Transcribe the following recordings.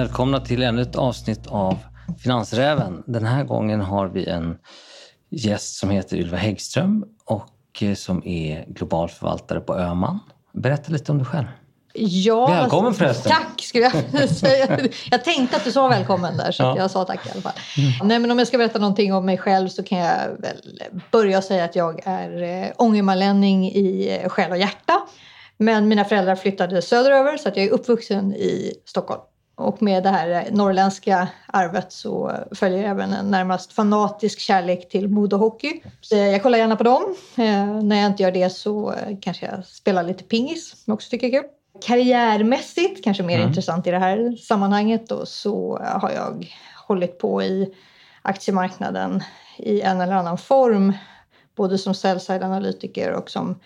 Välkomna till ännu ett avsnitt av Finansräven. Den här gången har vi en gäst som heter Ylva Häggström och eh, som är global förvaltare på Öman. Berätta lite om dig själv. Ja, Välkommen förresten. Tack skulle jag säga. Jag tänkte att du sa välkommen där så Ja. jag sa tack i alla fall. Nej, men om jag ska berätta någonting om mig själv så kan jag väl börja säga att jag är eh, ångermanlänning i eh, själ och hjärta. Men mina föräldrar flyttade söderöver så att jag är uppvuxen i Stockholm. Och med det här eh, norrländska arvet så följer även en närmast fanatisk kärlek till modehockey. Så Jag kollar gärna på dem. Eh, när jag inte gör det så eh, kanske jag spelar lite pingis som jag också tycker är kul. Karriärmässigt, kanske mer Mm. intressant i det här sammanhanget, då, så har jag hållit på i aktiemarknaden i en eller annan form. Både som sell-side analytiker och som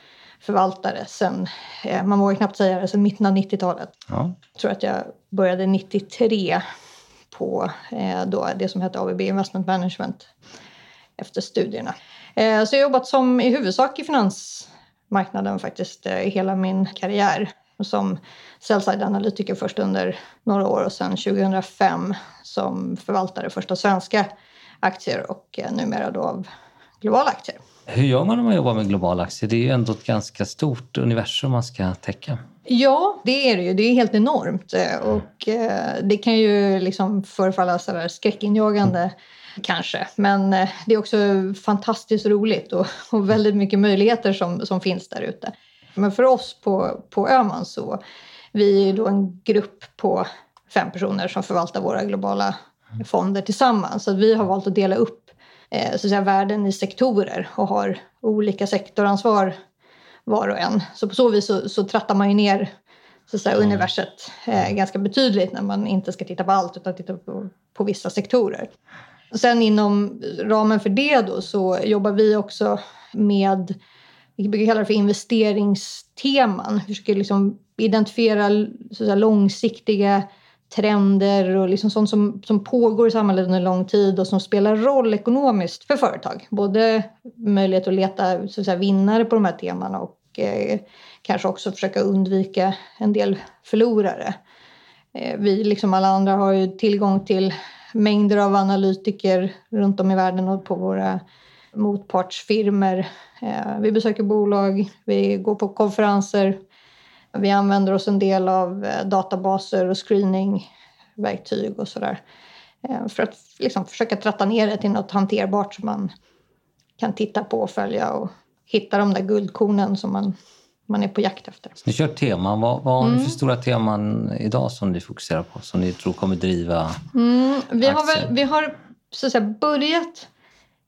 förvaltare sen, eh, man vågar knappt säga det, sen mitten av 90-talet. Ja. Jag tror att jag började 93 på eh, då det som hette ABB Investment Management efter studierna. Eh, så jag har jobbat som i huvudsak i finansmarknaden faktiskt hela min karriär. Som sell-side analytiker först under några år och sen 2005 som förvaltare först av svenska aktier och numera då av globala aktier. Hur gör man när man jobbar med globala aktier? Det är ju ändå ett ganska stort universum man ska täcka. Ja, det är det ju. Det är helt enormt. Eh, Och eh, det kan ju liksom förefalla så skräckinjagande kanske. Men eh, det är också fantastiskt roligt och, och väldigt mycket möjligheter som, som finns där ute. Men för oss på, på Öhman så vi är då en grupp på fem personer som förvaltar våra globala fonder tillsammans. Så vi har valt att dela upp så att säga, världen i sektorer och har olika sektoransvar var och en. Så på så vis så, så trattar man ju ner så att säga, universet eh, ganska betydligt när man inte ska titta på allt utan titta på, på vissa sektorer. Sen inom ramen för det då så jobbar vi också med, vi brukar kalla det för investeringsteman. Vi försöker liksom identifiera så att säga, långsiktiga trender och liksom sånt som, som pågår i samhället under lång tid och som spelar roll ekonomiskt för företag. Både möjlighet att leta så att säga, vinnare på de här temana och eh, kanske också försöka undvika en del förlorare. Eh, vi, liksom alla andra, har ju tillgång till mängder av analytiker runt om i världen och på våra motpartsfirmor. Eh, vi besöker bolag, vi går på konferenser. Vi använder oss en del av eh, databaser och screeningverktyg och sådär. Eh, för att liksom försöka tratta ner det till något hanterbart som man kan titta på och följa och hitta de där guldkornen som man, man är på jakt efter. Ni kör teman. Vad, vad har ni Mm. för stora teman idag som ni fokuserar på? Som ni tror kommer driva? Mm, vi, har väl, vi har så att säga, börjat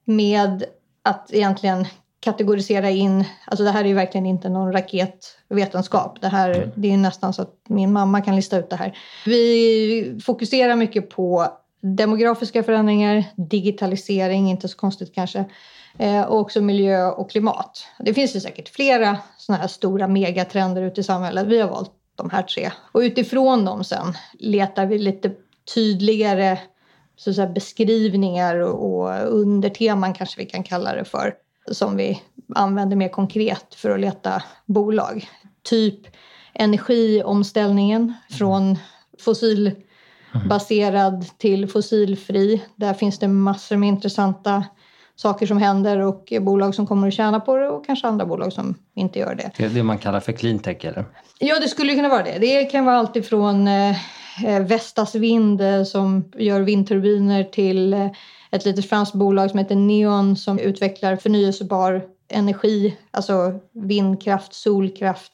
med att egentligen kategorisera in, alltså det här är ju verkligen inte någon raketvetenskap. Det, här, det är nästan så att min mamma kan lista ut det här. Vi fokuserar mycket på demografiska förändringar, digitalisering, inte så konstigt kanske, eh, och också miljö och klimat. Det finns ju säkert flera sådana här stora megatrender ute i samhället. Vi har valt de här tre. Och utifrån dem sen letar vi lite tydligare så beskrivningar och, och underteman kanske vi kan kalla det för. Som vi använder mer konkret för att leta bolag. Typ energiomställningen från fossilbaserad till fossilfri. Där finns det massor med intressanta saker som händer och bolag som kommer att tjäna på det och kanske andra bolag som inte gör det. Det är det man kallar för clean tech, eller? Ja, det skulle kunna vara det. Det kan vara allt ifrån eh, Eh, Vestas Vind eh, som gör vindturbiner till eh, ett litet franskt bolag som heter Neon som utvecklar förnyelsebar energi, alltså vindkraft, solkraft,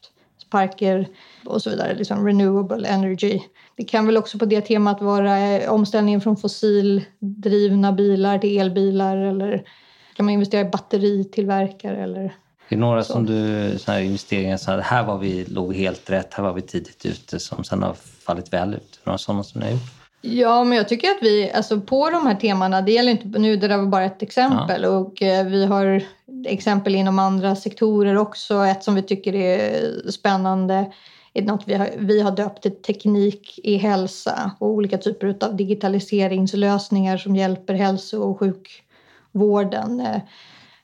parker och så vidare, liksom renewable energy. Det kan väl också på det temat vara omställningen från fossildrivna bilar till elbilar eller kan man investera i batteritillverkare eller är det några som du, såna här investeringar, så här, här var vi, låg helt rätt, här var vi tidigt ute som sen har fallit väl ut? Några sådana som ni har gjort? Ja, men jag tycker att vi, alltså på de här temana, det gäller inte, nu det där var bara ett exempel och eh, vi har exempel inom andra sektorer också. Ett som vi tycker är spännande är något vi har, vi har döpt till teknik i hälsa och olika typer av digitaliseringslösningar som hjälper hälso och sjukvården. Eh,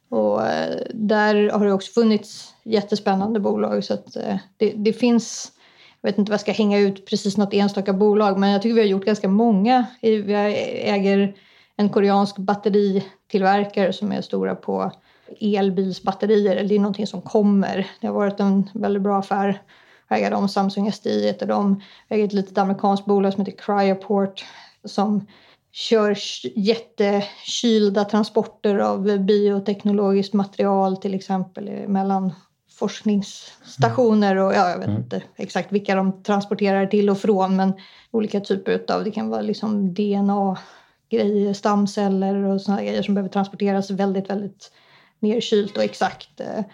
och eh, där har det också funnits jättespännande bolag så att eh, det, det finns jag vet inte vad jag ska hänga ut precis något enstaka bolag, men jag tycker vi har gjort ganska många. Vi eh, äger en koreansk batteritillverkare som är stora på elbilsbatterier. Det är någonting som kommer. Det har varit en väldigt bra affär. Jag äger dem, Samsung SDI heter de. Jag äger ett litet amerikanskt bolag som heter Cryoport som kör jättekylda transporter av bioteknologiskt material till exempel mellan forskningsstationer och ja, jag vet mm. inte exakt vilka de transporterar till och från men olika typer av, det kan vara liksom DNA-grejer, stamceller och sådana grejer som behöver transporteras väldigt, väldigt nerkylt och exakt. Eh,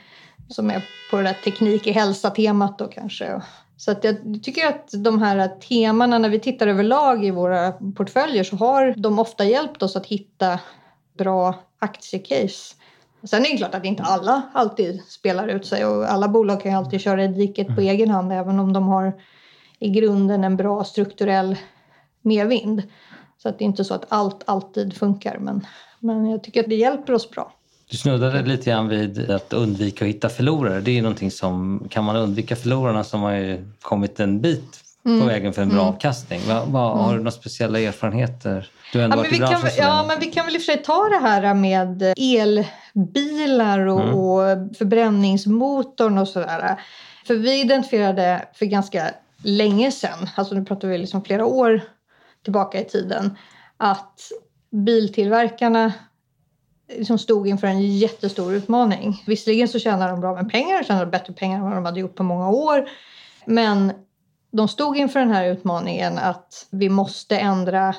som är på det där teknik i hälsa-temat då kanske. Så att jag tycker att de här temana, när vi tittar överlag i våra portföljer så har de ofta hjälpt oss att hitta bra aktiecase. Sen är det klart att inte alla alltid spelar ut sig och alla bolag kan ju alltid köra i diket på mm. egen hand även om de har i grunden en bra strukturell medvind. Så att det är inte så att allt alltid funkar men, men jag tycker att det hjälper oss bra. Du snuddade lite grann vid att undvika att hitta förlorare. Det är någonting som, kan man undvika förlorarna så har ju kommit en bit mm. på vägen för en bra mm. avkastning. Va, va, mm. Har du några speciella erfarenheter? Du har ändå ja, varit i branschen kan, Ja, men vi kan väl i och för sig ta det här med elbilar och, mm. och förbränningsmotorn och sådär. För vi identifierade för ganska länge sedan, alltså nu pratar vi liksom flera år tillbaka i tiden, att biltillverkarna liksom stod inför en jättestor utmaning. Visserligen så tjänade de bra med pengar, tjänade bättre pengar än vad de hade gjort på många år. Men de stod inför den här utmaningen att vi måste ändra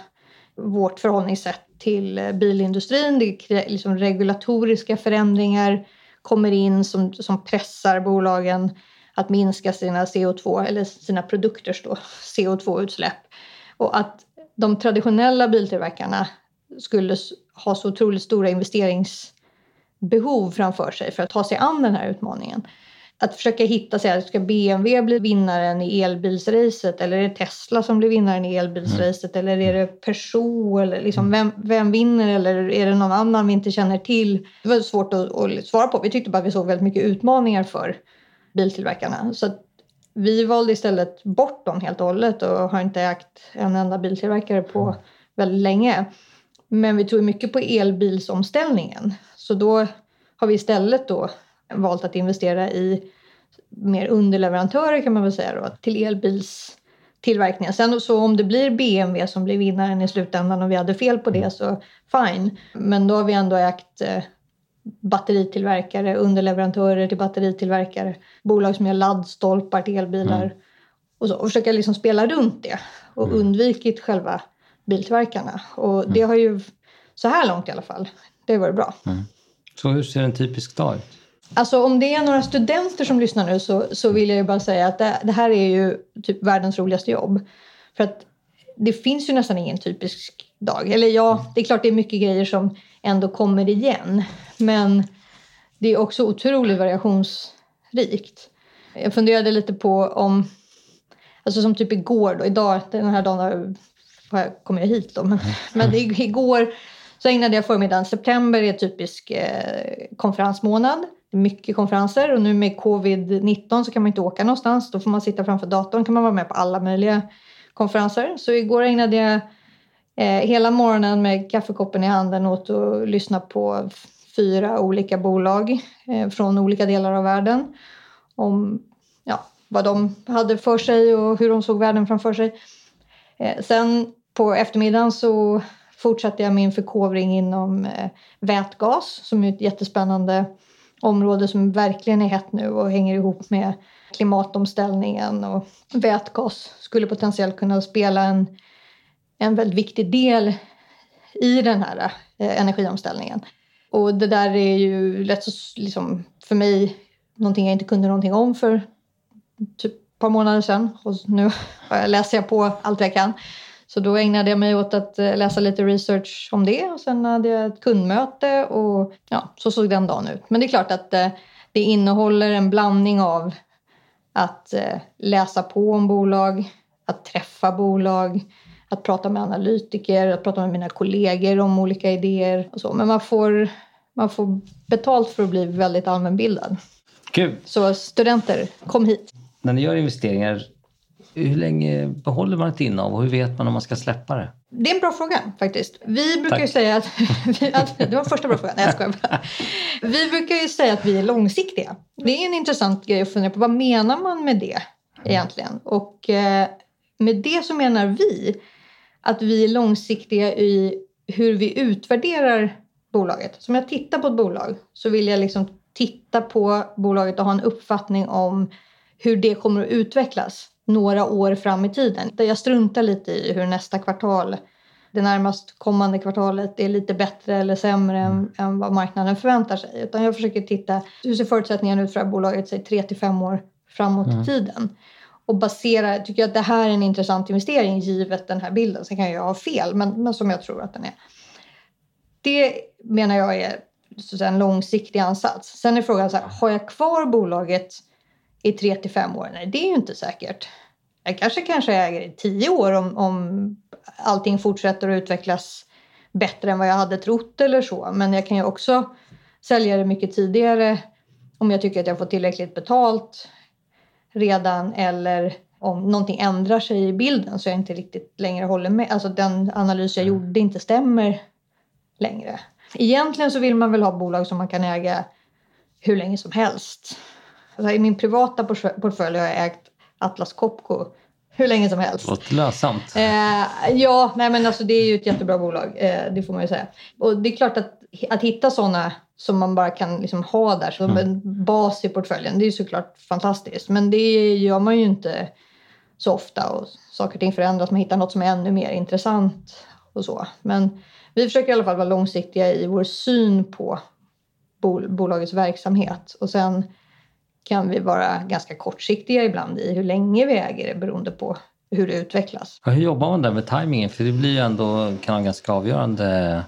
vårt förhållningssätt till bilindustrin. Det liksom regulatoriska förändringar kommer in som, som pressar bolagen att minska sina CO2 eller sina produkters CO2-utsläpp. Och att de traditionella biltillverkarna skulle ha så otroligt stora investeringsbehov framför sig för att ta sig an den här utmaningen. Att försöka hitta, sig, ska BMW bli vinnaren i elbilsracet eller är det Tesla som blir vinnaren i elbilsracet mm. eller är det Peugeot eller liksom vem, vem vinner eller är det någon annan vi inte känner till? Det var svårt att, att svara på. Vi tyckte bara att vi såg väldigt mycket utmaningar för biltillverkarna. Så vi valde istället bort dem helt och hållet och har inte ägt en enda biltillverkare på mm. väldigt länge. Men vi tror mycket på elbilsomställningen. Så då har vi istället då valt att investera i mer underleverantörer kan man väl säga då, till elbilstillverkningen. Sen så om det blir BMW som blir vinnaren i slutändan och vi hade fel på det så fine. Men då har vi ändå ägt eh, batteritillverkare, underleverantörer till batteritillverkare, bolag som gör laddstolpar till elbilar mm. och, så, och försöka liksom spela runt det och mm. undvikit själva biltillverkarna. Och mm. det har ju, så här långt i alla fall, det har varit bra. Mm. Så hur ser en typisk dag ut? Alltså om det är några studenter som lyssnar nu så, så vill jag ju bara säga att det, det, här är ju typ världens roligaste jobb. För att det finns ju nästan ingen typisk dag. Eller ja, det är klart det är mycket grejer som ändå kommer igen. Men det är också otroligt variationsrikt. Jag funderade lite på om, alltså som typ igår då, idag, den här dagen kommer jag hit då. Men, men igår så ägnade jag förmiddagen. September är typisk eh, konferensmånad. Mycket konferenser och nu med covid-19 så kan man inte åka någonstans. Då får man sitta framför datorn. kan man vara med på alla möjliga konferenser. Så igår ägnade jag eh, hela morgonen med kaffekoppen i handen åt att lyssna på fyra olika bolag eh, från olika delar av världen. Om ja, vad de hade för sig och hur de såg världen framför sig. Eh, sen på eftermiddagen så fortsatte jag min förkovring inom eh, vätgas som är ett jättespännande område som verkligen är hett nu och hänger ihop med klimatomställningen. Och vätgas skulle potentiellt kunna spela en, en väldigt viktig del i den här eh, energiomställningen. Och det där är ju lätt så, liksom, för mig någonting jag inte kunde någonting om för typ ett par månader sedan. Och nu läser jag på allt jag kan. Så då ägnade jag mig åt att eh, läsa lite research om det och sen hade jag ett kundmöte och ja, så såg den dagen ut. Men det är klart att eh, det innehåller en blandning av att eh, läsa på om bolag, att träffa bolag, att prata med analytiker, att prata med mina kollegor om olika idéer och så. Men man får, man får betalt för att bli väldigt allmänbildad. Kul! Så studenter, kom hit! När ni gör investeringar Hur länge behåller man ett innehav och hur vet man om man ska släppa det? Det är en bra fråga faktiskt. Vi brukar Tack. ju säga att, att... Det var första bra frågan. Nej, jag skojar bara. Vi brukar ju säga att vi är långsiktiga. Det är en intressant grej att fundera på. Vad menar man med det egentligen? Och eh, med det så menar vi att vi är långsiktiga i hur vi utvärderar bolaget. Så om jag tittar på ett bolag så vill jag liksom titta på bolaget och ha en uppfattning om hur det kommer att utvecklas några år fram i tiden. Jag struntar lite i hur nästa kvartal, det närmast kommande kvartalet är lite bättre eller sämre än, än vad marknaden förväntar sig. Utan jag försöker titta, hur ser förutsättningarna ut för det här bolaget, säg 3 till 5 år framåt i tiden. Och basera, tycker jag att det här är en intressant investering givet den här bilden. Sen kan jag ha fel, men, men som jag tror att den är. Det menar jag är så att säga, en långsiktig ansats. Sen är frågan så här, har jag kvar bolaget i tre till fem år? Nej, det är ju inte säkert. Jag kanske kanske äger i tio år om, om allting fortsätter att utvecklas bättre än vad jag hade trott eller så. Men jag kan ju också sälja det mycket tidigare om jag tycker att jag får tillräckligt betalt redan eller om någonting ändrar sig i bilden så jag inte riktigt längre håller med. Alltså den analys jag gjorde inte stämmer längre. Egentligen så vill man väl ha bolag som man kan äga hur länge som helst. Alltså I min privata portfölj har jag ägt Atlas Copco hur länge som helst. Låter lönsamt. Eh, ja, nej men alltså det är ju ett jättebra bolag. Eh, det får man ju säga. Och det är klart att, att hitta sådana som man bara kan liksom ha där som en bas i portföljen. Det är ju såklart fantastiskt. Men det gör man ju inte så ofta. Och saker och ting förändras. Man hittar något som är ännu mer intressant och så. Men vi försöker i alla fall vara långsiktiga i vår syn på bol bolagets verksamhet. Och sen kan vi vara ganska kortsiktiga ibland i hur länge vi äger det beroende på hur det utvecklas. Ja, hur jobbar man där med tajmingen? För det blir ju ändå, kan ha ganska avgörande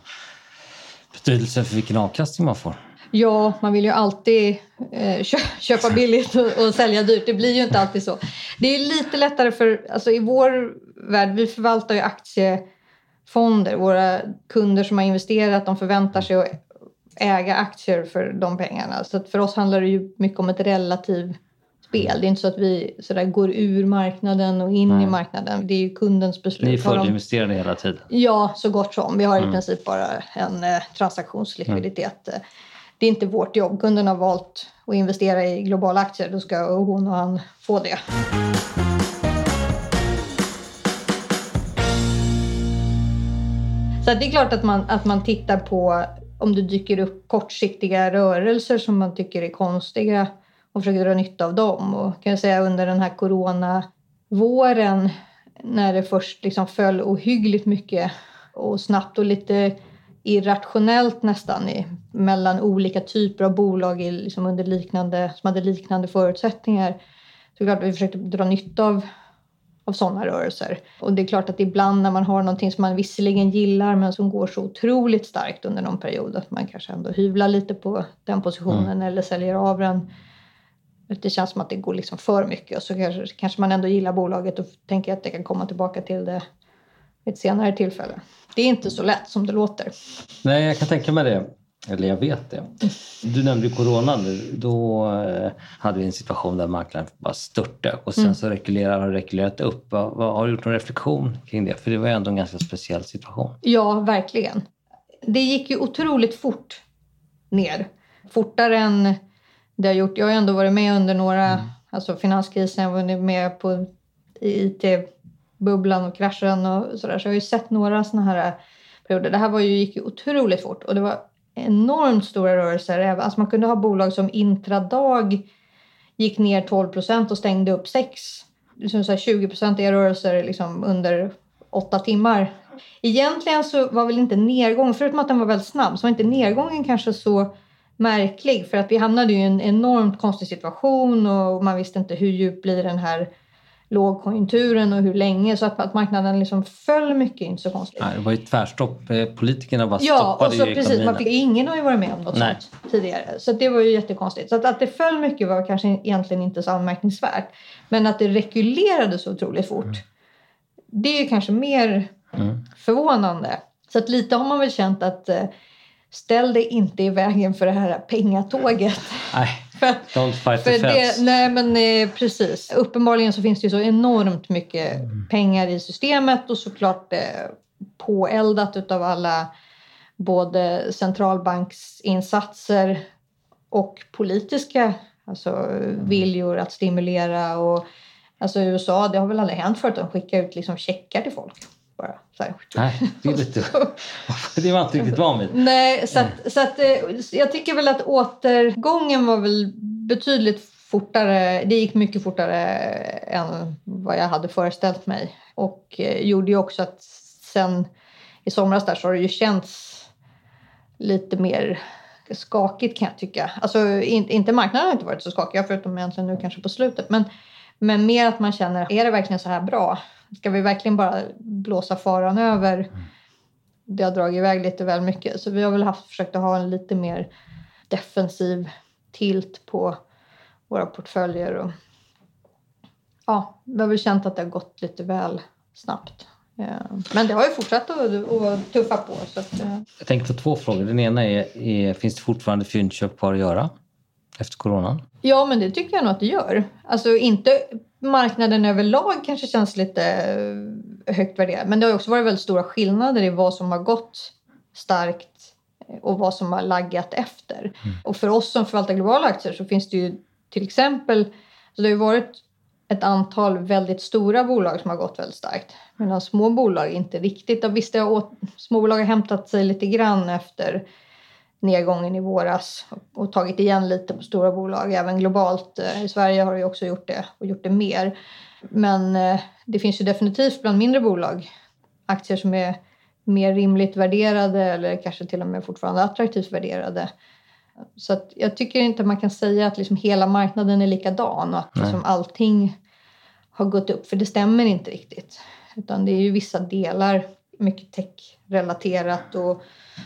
betydelse för vilken avkastning man får. Ja, man vill ju alltid eh, kö köpa billigt och, och, sälja dyrt. Det blir ju inte alltid så. Det är lite lättare för, alltså i vår värld, vi förvaltar ju aktiefonder. Våra kunder som har investerat, de förväntar sig att äga aktier för de pengarna. Så för oss handlar det ju mycket om ett relativt spel. Det är inte så att vi sådär går ur marknaden och in Nej. i marknaden. Det är ju kundens beslut. Ni är Har de- fullinvesterade hela tiden. Ja, så gott som. Vi har i Mm. princip bara en eh, transaktionslikviditet. Eh, Det är inte vårt jobb. Kunden har valt att investera i globala aktier. Då ska hon och han få det. Så det är klart att man, att man tittar på om det dyker upp kortsiktiga rörelser som man tycker är konstiga och försöker dra nytta av dem. Och kan jag säga under den här coronavåren när det först liksom föll ohyggligt mycket och snabbt och lite irrationellt nästan i, mellan olika typer av bolag i, liksom under liknande, som hade liknande förutsättningar. Så klart vi försökte dra nytta av, av sådana rörelser. Och det är klart att ibland när man har någonting som man visserligen gillar men som går så otroligt starkt under någon period att man kanske ändå hyvlar lite på den positionen eller säljer av den. Det känns som att det går liksom för mycket och så kanske, kanske man ändå gillar bolaget och tänker att det kan komma tillbaka till det vid ett senare tillfälle. Det är inte så lätt som det låter. Nej, jag kan tänka mig det. Eller jag vet det. Du nämnde ju coronan. nu. Då eh, hade vi en situation där marknaden bara störtade och sen Mm. så rekylerar har rekylerat upp. Vad, vad, har du gjort någon reflektion kring det? För det var ju ändå en ganska speciell situation. Ja, verkligen. Det gick ju otroligt fort ner. Fortare än det har gjort. Jag har ju ändå varit med under några, alltså finanskrisen, jag har varit med på IT-bubblan och kraschen och sådär. Så jag har ju sett några sådana här perioder. Det här var ju, gick ju otroligt fort och det var enormt stora rörelser. Alltså man kunde ha bolag som intradag gick ner 12 procent och stängde upp 6. Liksom så här 20 procentiga rörelser liksom under åtta timmar. Egentligen så var väl inte nedgången, förutom att den var väldigt snabb, så var inte nedgången kanske så märklig. För att vi hamnade i en enormt konstig situation och man visste inte hur djup blir den här lågkonjunkturen och hur länge. Så att, att marknaden liksom föll mycket är inte så konstigt. Nej, det var ju tvärstopp. Eh, Politikerna bara Ja, stoppade och så ju precis, ekonomin. man fick, ingen har ju varit med om något Nej. sånt tidigare. Så det var ju jättekonstigt. Så att, att det föll mycket var kanske egentligen inte så anmärkningsvärt. Men att det rekylerade så otroligt fort. Det är ju kanske mer Mm. förvånande. Så att lite har man väl känt att eh, ställ dig inte i vägen för det här pengatåget. Nej, för, Don't fight the feds. nej men eh, precis. Uppenbarligen så finns det ju så enormt mycket Mm. pengar i systemet och såklart eh, påeldat utav alla både centralbanksinsatser och politiska alltså, viljor att stimulera. Och, alltså i USA, det har väl aldrig hänt förut att de skickar ut liksom checkar till folk. Bara, så här. Nej, det är lite... det var inte riktigt van vid. Nej, så, att, så att, eh, jag tycker väl att återgången var väl betydligt fortare. Det gick mycket fortare än vad jag hade föreställt mig. Och eh, gjorde ju också att sen i somras där så har det ju känts lite mer skakigt kan jag tycka. Alltså in, inte marknaden har inte varit så skakig förutom egentligen nu kanske på slutet. Men, men mer att man känner, är det verkligen så här bra? Ska vi verkligen bara blåsa faran över? Det har dragit iväg lite väl mycket. Så vi har väl haft, försökt att ha en lite mer defensiv tilt på våra portföljer. Och, ja, vi har väl känt att det har gått lite väl snabbt. Ja. Men det har ju fortsatt att, tuffa på. Så att, eh, Jag tänker på två frågor. Den ena är, är finns det fortfarande fyndköp kvar att göra efter coronan? Ja, men det tycker jag nog att det gör. Alltså inte marknaden överlag kanske känns lite eh, högt värderad. Men det har också varit väldigt stora skillnader i vad som har gått starkt och vad som har laggat efter. Och för oss som förvaltar globala aktier så finns det ju till exempel, så det har ju varit ett antal väldigt stora bolag som har gått väldigt starkt. Medan små bolag inte riktigt. Och visst, det har åt, småbolag har hämtat sig lite grann efter nedgången i våras och, tagit igen lite på stora bolag. Även globalt. Eh, I Sverige har det också gjort det och gjort det mer. Men eh, det finns ju definitivt bland mindre bolag aktier som är mer rimligt värderade eller kanske till och med fortfarande attraktivt värderade. Så jag tycker inte man kan säga att liksom hela marknaden är likadan och att Nej. liksom allting har gått upp. För det stämmer inte riktigt. Utan det är ju vissa delar, mycket tech-relaterat och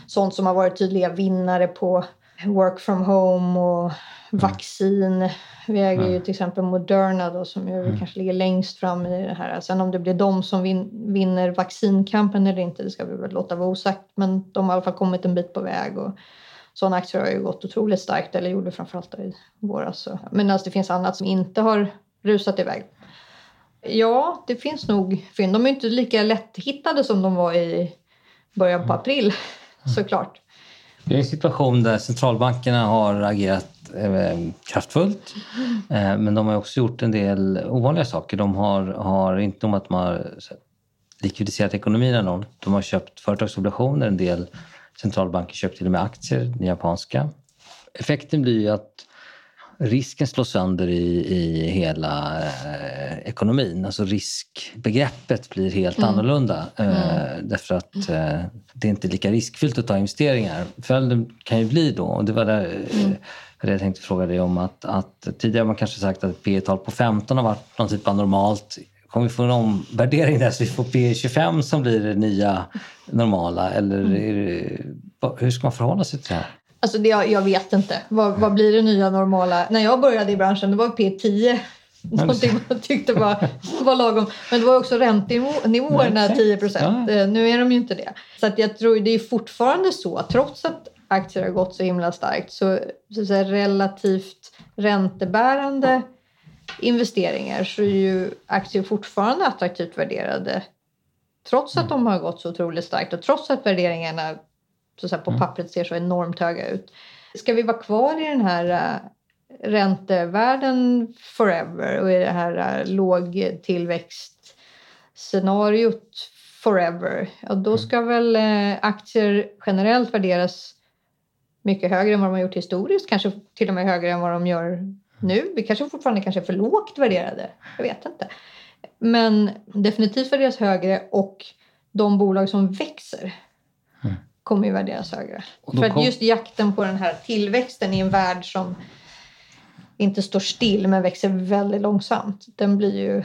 sånt som har varit tydliga vinnare på work from home och vaccin. Vi äger ju till exempel Moderna då, som ju kanske ligger längst fram i det här. Sen om det blir de som vin- vinner vaccinkampen eller inte, det ska vi väl låta vara osagt. Men de har i alla fall kommit en bit på väg. Och sådana aktier har ju gått otroligt starkt, eller gjorde framförallt i våras. Men alltså, det finns annat som inte har rusat iväg. Ja, det finns nog fynd. De är inte lika lätthittade som de var i början på april, såklart. Det är en situation där centralbankerna har agerat eh, kraftfullt. Eh, men de har också gjort en del ovanliga saker. De har, har inte om att de har likvidiserat ekonomin enormt. De har köpt företagsobligationer. En del centralbanker köpt till och med aktier, den japanska. Effekten blir ju att risken slås sönder i, i hela eh, ekonomin. Alltså riskbegreppet blir helt annorlunda. Eh, därför att eh, det är inte lika riskfyllt att ta investeringar. Följden kan ju bli då, och det var där, eh, det jag tänkte fråga dig om, att, att tidigare har man kanske sagt att P tal på 15 har varit någon typ av normalt. Kommer vi få en omvärdering där så vi får P 25 som blir det nya normala? Eller är det, hur ska man förhålla sig till det här? Alltså det, jag, jag vet inte. Vad, vad blir det nya normala? När jag började i branschen det var P10. Någonting man tyckte var, var lagom. Men det var också räntenivåerna Nej, 10 procent. ja. Nu är de ju inte det. Så att jag tror det är fortfarande så, trots att aktier har gått så himla starkt, så, så säga, relativt räntebärande investeringar så är ju aktier fortfarande attraktivt värderade. Trots att de har gått så otroligt starkt och trots att värderingarna så att säga, på pappret ser så enormt höga ut. Ska vi vara kvar i den här äh, räntevärlden forever och i det här äh, lågtillväxtscenariot forever, ja, då ska väl äh, aktier generellt värderas mycket högre än vad de har gjort historiskt, kanske till och med högre än vad de gör nu. Vi kanske fortfarande kanske är för lågt värderade, jag vet inte. Men definitivt värderas högre och de bolag som växer kommer ju värderas högre. För att just jakten på den här tillväxten i en värld som inte står still men växer väldigt långsamt. Den blir ju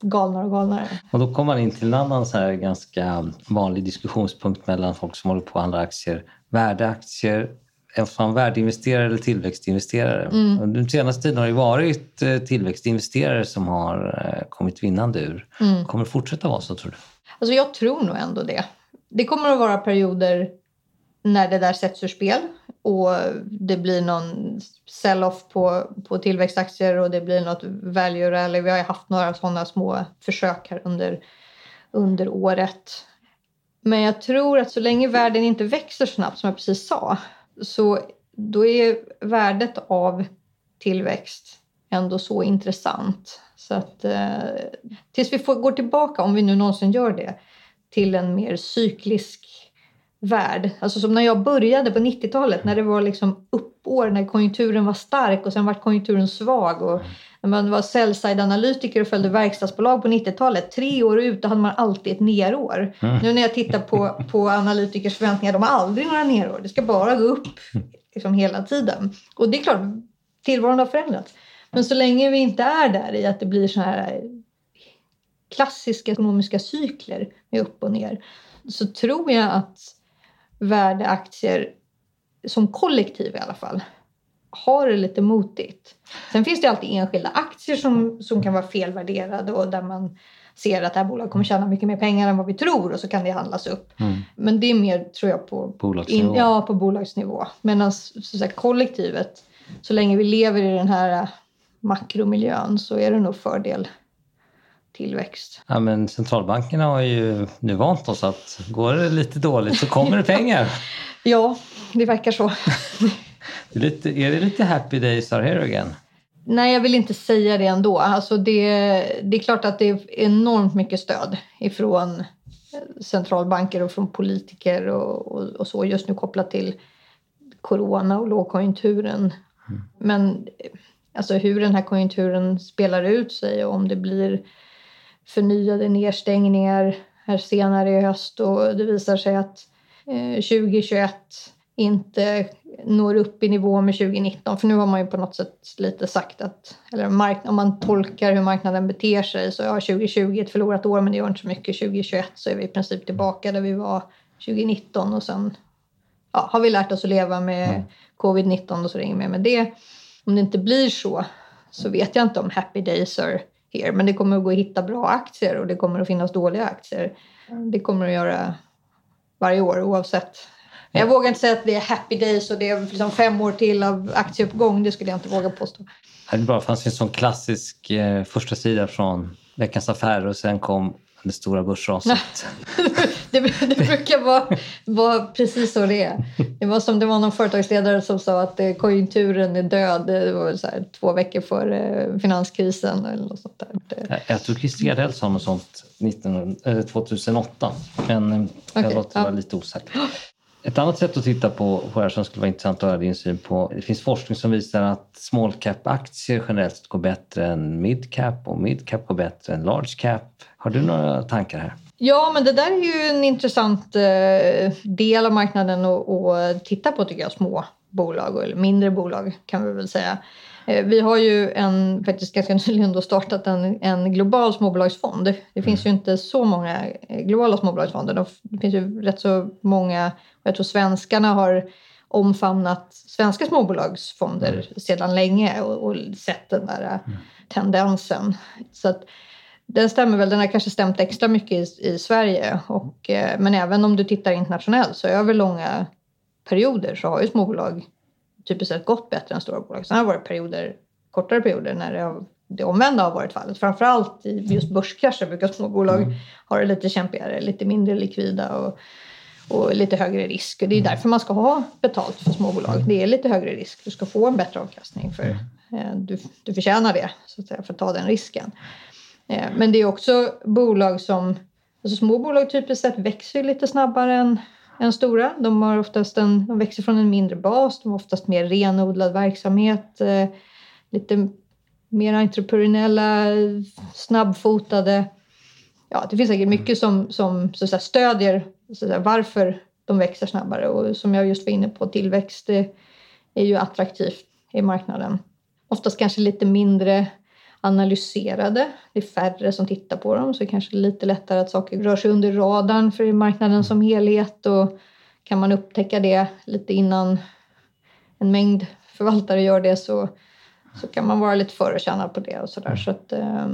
galnare och galnare. Och då kommer man in till en annan så här ganska vanlig diskussionspunkt mellan folk som håller på att handla aktier. Värdeaktier, är man värdeinvesterare eller tillväxtinvesterare? Mm. Den senaste tiden har det varit eh, tillväxtinvesterare som har eh, kommit vinnande ur. Mm. Kommer det fortsätta vara så tror du? Alltså jag tror nog ändå det. Det kommer att vara perioder när det där sätts ur spel och det blir någon sell-off på, på tillväxtaktier och det blir något value rally. Vi har ju haft några sådana små försök här under, under året. Men jag tror att så länge världen inte växer snabbt som jag precis sa så då är värdet av tillväxt ändå så intressant. Så att eh, tills vi får, går tillbaka, om vi nu någonsin gör det, till en mer cyklisk värld. Alltså som när jag började på 90-talet när det var liksom uppår, när konjunkturen var stark och sen var konjunkturen svag. Och när man var sell-side-analytiker och följde verkstadsbolag på 90-talet, tre år ut då hade man alltid ett nerår. Mm. Nu när jag tittar på, på analytikers förväntningar, de har aldrig några nerår. Det ska bara gå upp liksom hela tiden. Och det är klart, tillvaron har förändrats. Men så länge vi inte är där i att det blir så här klassiska ekonomiska cykler med upp och ner så tror jag att värdeaktier som kollektiv i alla fall har det lite motigt. Sen finns det alltid enskilda aktier som, som kan vara felvärderade och där man ser att det här bolaget kommer tjäna mycket mer pengar än vad vi tror och så kan det handlas upp. Mm. Men det är mer, tror jag, på bolagsnivå. In, ja, på bolagsnivå. Medan så kollektivet, så länge vi lever i den här makromiljön så är det nog fördel tillväxt. Ja, men centralbankerna har ju nu vant oss att går det lite dåligt så kommer det pengar. ja, det verkar så. det är, lite, är det lite happy days are here again? Nej, jag vill inte säga det ändå. Alltså det, det är klart att det är enormt mycket stöd ifrån centralbanker och från politiker och, och, och så just nu kopplat till corona och lågkonjunkturen. Mm. Men alltså hur den här konjunkturen spelar ut sig och om det blir förnyade nedstängningar här senare i höst och det visar sig att 2021 eh, inte når upp i nivå med 2019. För nu har man ju på något sätt lite sagt att, eller om man tolkar hur marknaden beter sig så ja, 2020 är ett förlorat år men det gör inte så mycket. 2021 så är vi i princip tillbaka där vi var 2019 och sen ja, har vi lärt oss att leva med mm. covid-19 och så inget mer med det. Om det inte blir så så vet jag inte om happy days are here. Men det kommer att gå att hitta bra aktier och det kommer att finnas dåliga aktier. Det kommer att göra varje år oavsett. Jag vågar inte säga att det är happy days och det är liksom fem år till av aktieuppgång. Det skulle jag inte våga påstå. Det, bra. det fanns en sån klassisk eh, första sida från Veckans Affärer och sen kom det stora börsraset. det, det brukar vara, vara precis så det är. Det var som det var någon företagsledare som sa att eh, konjunkturen är död. Det var så här, två veckor före finanskrisen eller något sånt där. Jag, jag tror Christer Gardell sa något sånt 19, 2008 men eh, jag okay, låter ja. vara lite osäkert. Ett annat sätt att titta på, på det här som skulle vara intressant att höra din syn på. Det finns forskning som visar att small cap-aktier generellt går bättre än mid cap och mid cap går bättre än large cap. Har du några tankar här? Ja, men det där är ju en intressant eh, del av marknaden att titta på tycker jag. Små bolag eller mindre bolag kan vi väl säga. Eh, vi har ju en, faktiskt ganska nyligen då startat en, en global småbolagsfond. Det finns mm. ju inte så många eh, globala småbolagsfonder. Det finns ju rätt så många, jag tror svenskarna har omfamnat svenska småbolagsfonder mm. sedan länge och, och, sett den där mm. tendensen. Så att, den stämmer väl, den har kanske stämt extra mycket i, i Sverige. Och, eh, men även om du tittar internationellt så över långa perioder så har ju småbolag typiskt sett gått bättre än stora bolag. Sen har det varit perioder, kortare perioder när det, har, det omvända har varit fallet. Framförallt i just börskrascher brukar småbolag mm. ha det lite kämpigare, lite mindre likvida och, och lite högre risk. Och det är mm. därför man ska ha betalt för småbolag. Det är lite högre risk. Du ska få en bättre avkastning för mm. eh, du, du förtjänar det så att säga, för att ta den risken. Eh, men det är också bolag som, alltså små bolag typiskt sett växer lite snabbare än, än stora. De, har oftast en, de växer från en mindre bas, de har oftast mer renodlad verksamhet, eh, lite mer entreprenöriella, snabbfotade. Ja, det finns säkert mycket som, som så säga, stödjer så säga, varför de växer snabbare och som jag just var inne på, tillväxt eh, är ju attraktivt i marknaden. Oftast kanske lite mindre analyserade. Det är färre som tittar på dem så det kanske är lite lättare att saker rör sig under radarn för marknaden som helhet och kan man upptäcka det lite innan en mängd förvaltare gör det så, så kan man vara lite före på det och sådär. Så att eh,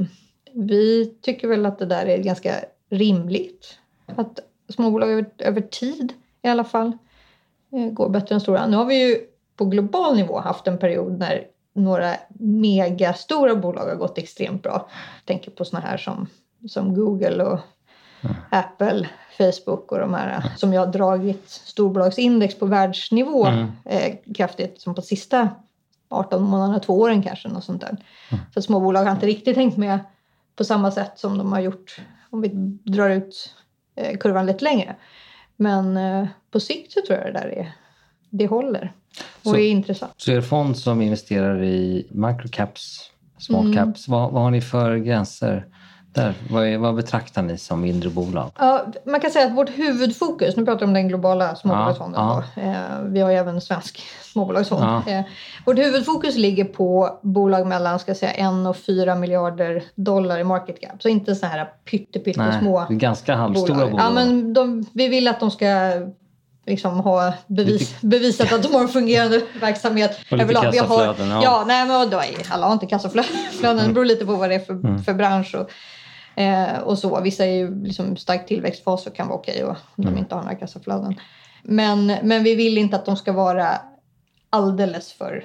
vi tycker väl att det där är ganska rimligt. Att småbolag över, över tid i alla fall eh, går bättre än stora. Nu har vi ju på global nivå haft en period när några megastora bolag har gått extremt bra. Jag tänker på såna här som, som Google och mm. Apple, Facebook och de här som ju har dragit storbolagsindex på världsnivå mm. eh, kraftigt som på sista 18 månaderna, två åren kanske. Något sånt där. Mm. Så småbolag har inte riktigt hängt med på samma sätt som de har gjort om vi drar ut eh, kurvan lite längre. Men eh, på sikt så tror jag det där är, det håller och så, är intressant. Så er fond som investerar i microcaps, small caps, mm. vad, vad har ni för gränser? Där, vad, är, vad, betraktar ni som mindre bolag? Ja, man kan säga att vårt huvudfokus, nu pratar vi om den globala småbolagsfonden, ja, ja. Eh, vi har ju även svensk småbolagsfond. Ja. Eh, vårt huvudfokus ligger på bolag mellan ska säga, 1 och 4 miljarder dollar i market cap. Så inte så här pyttesmå Nej, ganska halvstora bolag. bolag. Ja, men de, vi vill att de ska liksom ha bevis, bevisat att de har en fungerande verksamhet. Och lite kassaflöden. Ja. ja, nej, men då, alla har inte kassaflöden. Det beror lite på vad det är för, mm. för bransch. Och, Eh, och så. Vissa är ju liksom stark tillväxtfas och kan vara okej okay om mm. de inte har några kassaflöden. Men, men vi vill inte att de ska vara alldeles för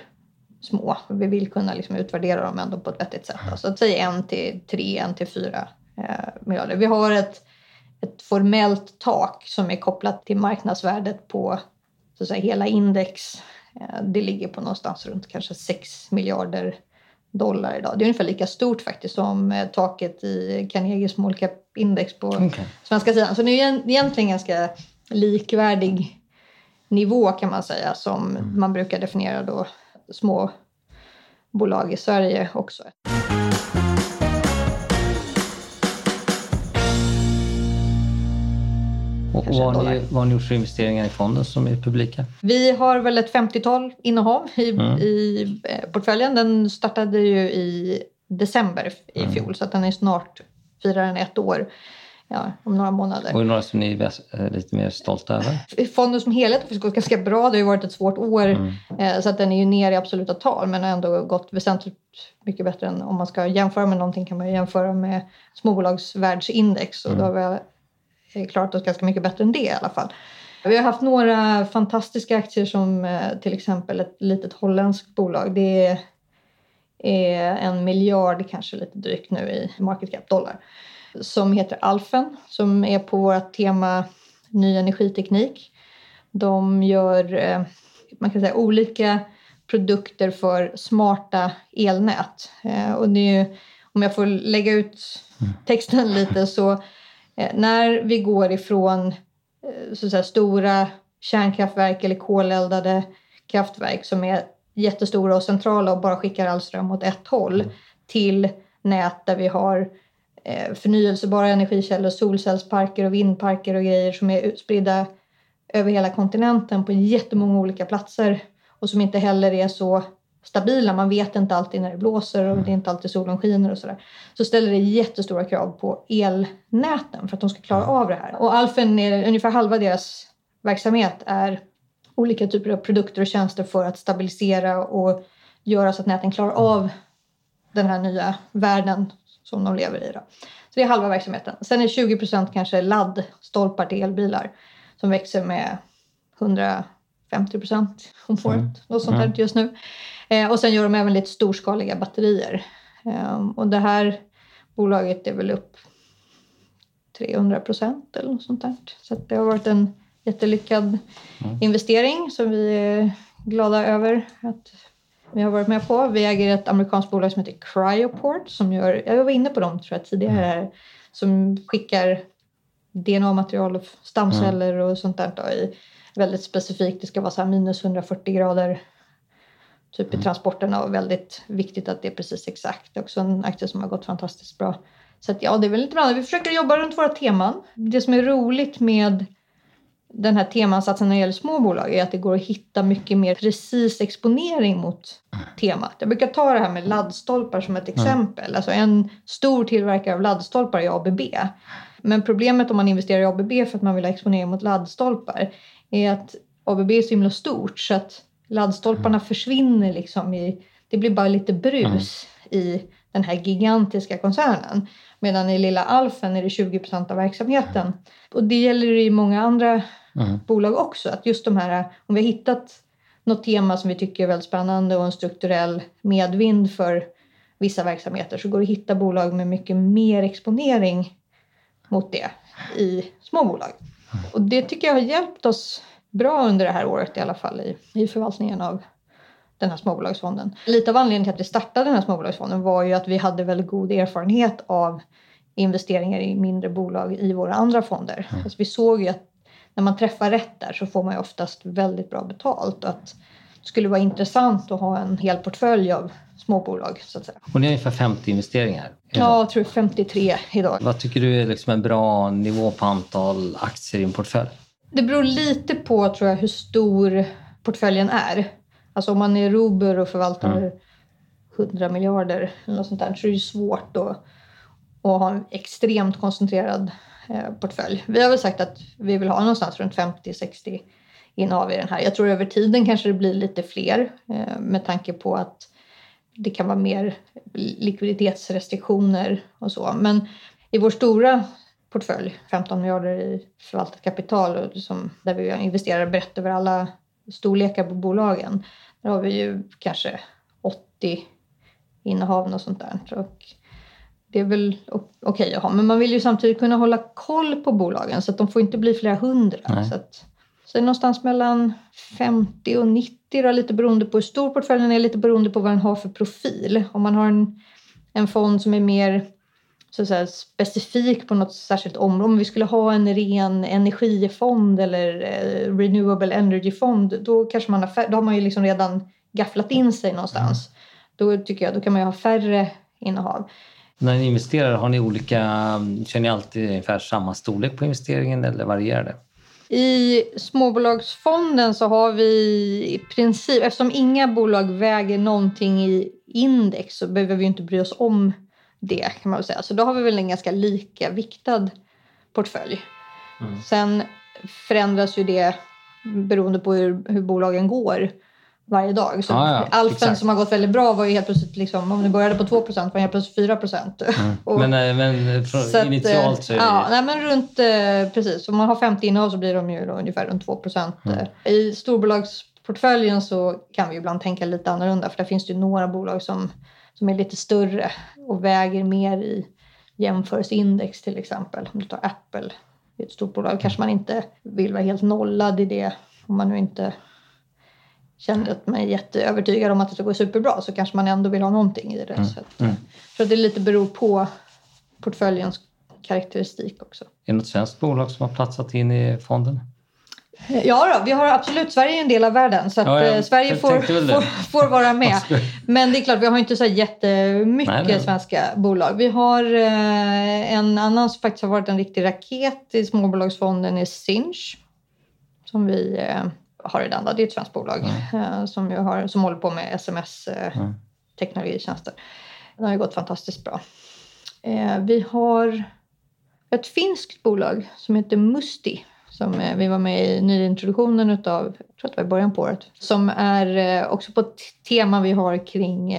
små. Vi vill kunna liksom utvärdera dem ändå på ett vettigt sätt. Alltså att säga en till tre, en till fyra eh, miljarder. Vi har ett, ett formellt tak som är kopplat till marknadsvärdet på så att säga, hela index. Eh, det ligger på någonstans runt kanske 6 miljarder dollar idag. Det är ungefär lika stort faktiskt som eh, taket i Carnegie Small Cap Index på okay. svenska sidan. Så det är egentligen ganska likvärdig nivå kan man säga som mm. man brukar definiera då små bolag i Sverige också. Och vad har, ni, vad har ni gjort för investeringar i fonden som är publika? Vi har väl ett 50-tal innehav i, mm. i eh, portföljen. Den startade ju i december i mm. fjol så att den är snart firar den ett år. Ja, om några månader. Och några som ni är eh, lite mer stolta över? Fonden som helhet har gått ganska bra. Det har ju varit ett svårt år mm. Eh, så att den är ju ner i absoluta tal men har ändå gått väsentligt mycket bättre än om man ska jämföra med någonting kan man jämföra med småbolagsvärldsindex och mm. då har vi klarat oss ganska mycket bättre än det i alla fall. Vi har haft några fantastiska aktier som eh, till exempel ett litet holländskt bolag. Det är en miljard, kanske lite drygt nu i market cap dollar. Som heter Alfen, som är på vårt tema ny energiteknik. De gör eh, man kan säga, olika produkter för smarta elnät. Eh, och det är ju, om jag får lägga ut texten lite så när vi går ifrån eh, så säga, stora kärnkraftverk eller koleldade kraftverk som är jättestora och centrala och bara skickar all ström åt ett håll mm. till nät där vi har eh, förnyelsebara energikällor, solcellsparker och vindparker och grejer som är spridda över hela kontinenten på jättemånga olika platser och som inte heller är så stabila. Man vet inte alltid när det blåser och det är inte alltid solen skiner och sådär. Så ställer det jättestora krav på elnäten för att de ska klara av det här. Och Alfen, är, ungefär halva deras verksamhet är olika typer av produkter och tjänster för att stabilisera och göra så att näten klarar av den här nya världen som de lever i. Då. Så det är halva verksamheten. Sen är 20 procent kanske laddstolpar till elbilar som växer med 150 procent om året. Mm. Något sånt här just nu. Eh, och sen gör de även lite storskaliga batterier. Eh, och det här bolaget är väl upp 300 procent eller något sånt där. Så det har varit en jättelyckad mm. investering som vi är glada över att vi har varit med på. Vi äger ett amerikanskt bolag som heter Cryoport som gör, jag var inne på dem tror jag tidigare, mm. som skickar DNA-material och stamceller mm. och sånt där då, i väldigt specifikt. Det ska vara så minus 140 grader typ i mm. transporterna och väldigt viktigt att det är precis exakt. Det är också en aktie som har gått fantastiskt bra. Så att, ja, det är väl lite bra. Vi försöker jobba runt våra teman. Det som är roligt med den här temansatsen när det gäller små bolag är att det går att hitta mycket mer precis exponering mot temat. Jag brukar ta det här med laddstolpar som ett exempel. Alltså en stor tillverkare av laddstolpar är ABB. Men problemet om man investerar i ABB för att man vill ha exponering mot laddstolpar är att ABB är så himla stort så att laddstolparna mm. försvinner liksom i, det blir bara lite brus mm. i den här gigantiska koncernen. Medan i lilla Alfen är det 20 procent av verksamheten. Och det gäller i många andra mm. bolag också. Att just de här, om vi har hittat något tema som vi tycker är väldigt spännande och en strukturell medvind för vissa verksamheter så går det att hitta bolag med mycket mer exponering mot det i små bolag. Och det tycker jag har hjälpt oss bra under det här året i alla fall i, i förvaltningen av den här småbolagsfonden. Lite av anledningen till att vi startade den här småbolagsfonden var ju att vi hade väldigt god erfarenhet av investeringar i mindre bolag i våra andra fonder. Mm. Alltså vi såg ju att när man träffar rätt där så får man ju oftast väldigt bra betalt. Och att det skulle vara intressant att ha en hel portfölj av småbolag. Så att säga. Och ni har ungefär 50 investeringar? Ja, jag tror 53 idag. Vad tycker du är liksom en bra nivå på antal aktier i en portfölj? Det beror lite på tror jag, hur stor portföljen är. Alltså om man är Robur och förvaltar mm. 100 miljarder eller något sånt där så är det svårt att, att ha en extremt koncentrerad eh, portfölj. Vi har väl sagt att vi vill ha någonstans runt 50-60 innehav i den här. Jag tror över tiden kanske det blir lite fler eh, med tanke på att det kan vara mer likviditetsrestriktioner och så. Men i vår stora portfölj, 15 miljarder i förvaltat kapital som, där vi investerar brett över alla storlekar på bolagen. Där har vi ju kanske 80 innehav och sånt där. Och det är väl okej okay att ha. Men man vill ju samtidigt kunna hålla koll på bolagen så att de får inte bli flera hundra. Så, att, så det är någonstans mellan 50 och 90 då, lite beroende på hur stor portföljen är, lite beroende på vad den har för profil. Om man har en, en fond som är mer så att säga, specifik på något särskilt område. Om vi skulle ha en ren energifond eller eh, renewable energy-fond då, kanske man har, då har man ju liksom redan gafflat in sig någonstans. Då tycker jag då kan man ju ha färre innehav. När ni investerar, har ni olika, kör ni alltid ungefär samma storlek på investeringen eller varierar det? I småbolagsfonden så har vi i princip, eftersom inga bolag väger någonting i index så behöver vi inte bry oss om det kan man väl säga. Så då har vi väl en ganska lika viktad portfölj. Mm. Sen förändras ju det beroende på hur, hur bolagen går varje dag. Så ah, ja, Alfen exakt. som har gått väldigt bra var ju helt plötsligt, liksom, om det började på 2 procent var helt plötsligt 4 procent. Mm. men, eh, men från så initialt så är det... Ja, nej, men runt, eh, precis. Om man har 50 innehav så blir de ju ungefär runt 2 procent. Mm. I storbolagsportföljen så kan vi ibland tänka lite annorlunda för där finns det ju några bolag som, som är lite större och väger mer i jämförelseindex till exempel. Om du tar Apple, det är ett stort bolag, kanske man inte vill vara helt nollad i det om man nu inte känner att man är jätteövertygad om att det ska gå superbra så kanske man ändå vill ha någonting i det. Mm. Så, att, mm. så att det lite beror på portföljens karaktäristik också. Är det något svenskt bolag som har platsat in i fonden? Ja, då, vi har absolut, Sverige är en del av världen så att ja, eh, Sverige får, får, får, vara med. Men det är klart, vi har inte så jättemycket nej, nej. svenska bolag. Vi har eh, en annan som faktiskt har varit en riktig raket i småbolagsfonden är Sinch. Som vi eh, har den. Då. Det är ett svenskt bolag mm. Eh, som, ju har, som håller på med sms-teknologitjänster. Mm. Det har ju gått fantastiskt bra. Eh, vi har ett finskt bolag som heter Musti som eh, vi var med i nyintroduktionen utav, jag tror att det var i början på året, som är också på ett tema vi har kring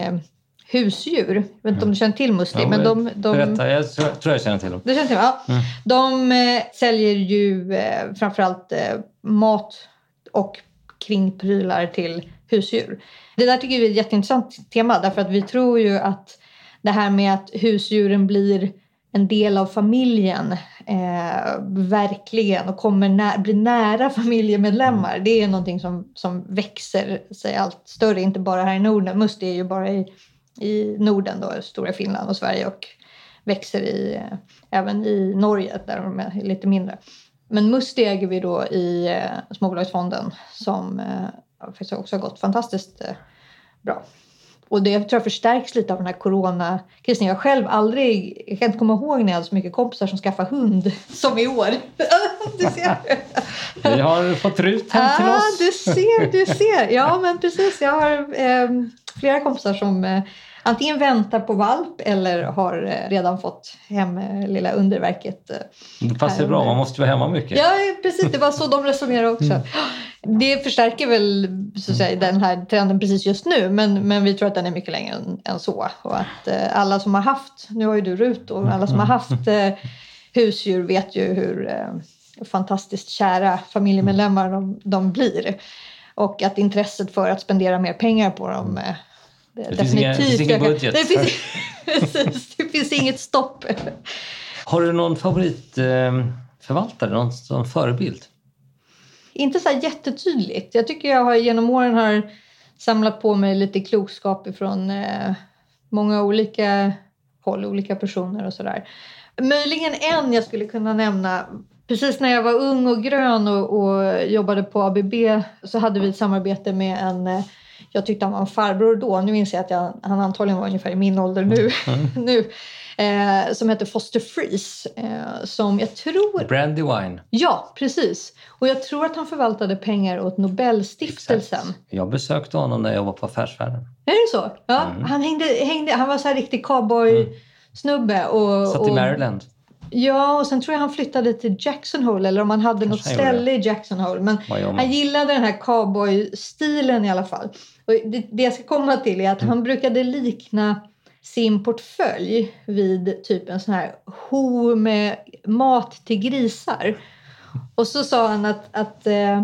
husdjur. Jag vet inte om du känner till Musti? Ja, men de, de, berätta, jag tror jag känner till dem. Du känner till dem? Ja. Mm. De eh, säljer ju eh, framförallt eh, mat och kring prylar till husdjur. Det där tycker vi är ett jätteintressant tema därför att vi tror ju att det här med att husdjuren blir en del av familjen eh, verkligen och kommer nä blir nära familjemedlemmar. Mm. Det är någonting som, som växer sig allt större, inte bara här i Norden. Must är ju bara i, i Norden, då, stora Finland och Sverige och växer i, eh, även i Norge där de är lite mindre. Men Musti äger vi då i eh, småbolagsfonden som eh, faktiskt också har gått fantastiskt eh, bra. Och det tror jag förstärks lite av den här coronakrisen. Jag själv aldrig, jag kan inte komma ihåg när jag hade så mycket kompisar som skaffade hund som i år. du ser. Vi har fått RUT hem till oss. Ah, du ser, du ser. Ja men precis, jag har eh, flera kompisar som eh, antingen väntar på valp eller har eh, redan fått hem eh, lilla underverket. Eh, det passar bra, man måste vara hemma mycket. Ja, precis. Det var så de resonerade också. Mm. Det förstärker väl så att säga, den här trenden precis just nu men, men vi tror att den är mycket längre än, än så. Och att eh, alla som har haft, nu har ju du RUT och alla som har mm. haft eh, husdjur vet ju hur, eh, fantastiskt kära familjemedlemmar de, de blir. Och att intresset för att spendera mer pengar på dem eh, det definitivt finns ingen budget. Det finns, det finns inget stopp. Har du någon favoritförvaltare, någon, någon förebild? Inte så jättetydligt. Jag tycker jag har genom åren har samlat på mig lite klokskap ifrån eh, många olika håll, olika personer och sådär. Möjligen en jag skulle kunna nämna. Precis när jag var ung och grön och, och jobbade på ABB så hade vi ett samarbete med en eh, jag tyckte han var en farbror då. Nu inser jag att jag, han antagligen var ungefär i min ålder nu. Mm. nu eh, som heter Foster Freeze. Eh, som jag tror... Brandywine. Ja, precis. Och jag tror att han förvaltade pengar åt Nobelstiftelsen. Exakt. Jag besökte honom när jag var på Affärsvärlden. Är det så? Ja, mm. han, hängde, hängde, han var så här riktig cowboy-snubbe. Och, Satt i Maryland. Ja, och sen tror jag han flyttade till Jackson Hole eller om han hade Kanske något ställe i Jackson Hole. Men han gillade den här cowboy-stilen i alla fall. Och det, det jag ska komma till är att mm. han brukade likna sin portfölj vid typ en sån här ho med mat till grisar. Och så sa han att, att eh,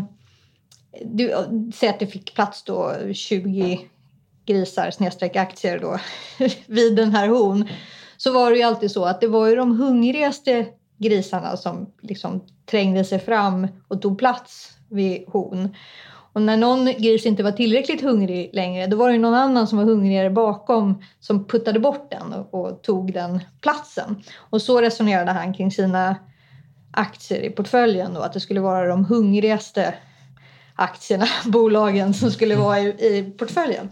du, säg att det fick plats då 20 grisar snedstreck aktier då vid den här hon. Så var det ju alltid så att det var ju de hungrigaste grisarna som liksom trängde sig fram och tog plats vid hon. Och när någon gris inte var tillräckligt hungrig längre då var det någon annan som var hungrigare bakom som puttade bort den och, och tog den platsen. Och så resonerade han kring sina aktier i portföljen då, att det skulle vara de hungrigaste aktierna, bolagen som skulle vara i, i portföljen.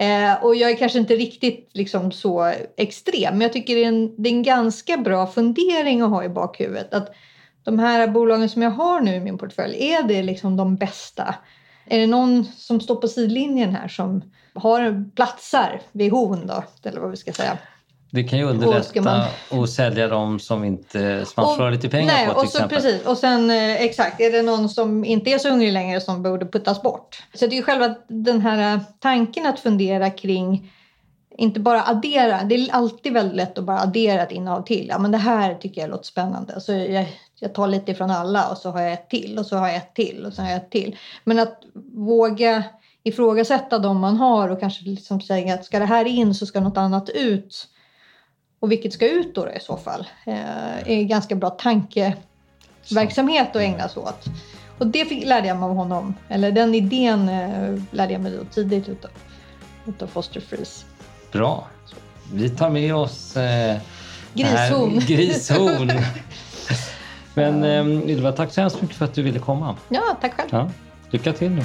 Eh, och jag är kanske inte riktigt liksom så extrem men jag tycker det är, en, det är en ganska bra fundering att ha i bakhuvudet. Att de här bolagen som jag har nu i min portfölj, är det liksom de bästa är det någon som står på sidlinjen här som har platsar vid hon då, eller vad vi ska säga? Det kan ju underlätta man... att sälja dem som inte som man förlorar lite pengar nej, på till och så, exempel. Precis. Och sen eh, exakt, är det någon som inte är så hungrig längre som borde puttas bort? Så det är själva den här eh, tanken att fundera kring inte bara addera. Det är alltid väldigt lätt att bara addera ett innehav till. Ja, men det här tycker jag låter spännande. Så jag, jag tar lite ifrån alla och så har jag ett till och så har jag ett till och så har jag ett till. Men att våga ifrågasätta de man har och kanske liksom säga att ska det här in så ska något annat ut. Och vilket ska ut då, i så fall? Eh, är ganska bra tankeverksamhet att ägna sig åt. Och det fick, lärde jag mig av honom. Eller den idén eh, lärde jag mig då tidigt utav, utav Foster Freeze. Bra. Vi tar med oss eh, grishorn. grishorn. Men eh, Ylva, tack så hemskt mycket för att du ville komma. Ja, tack själv. Ja, lycka till nu.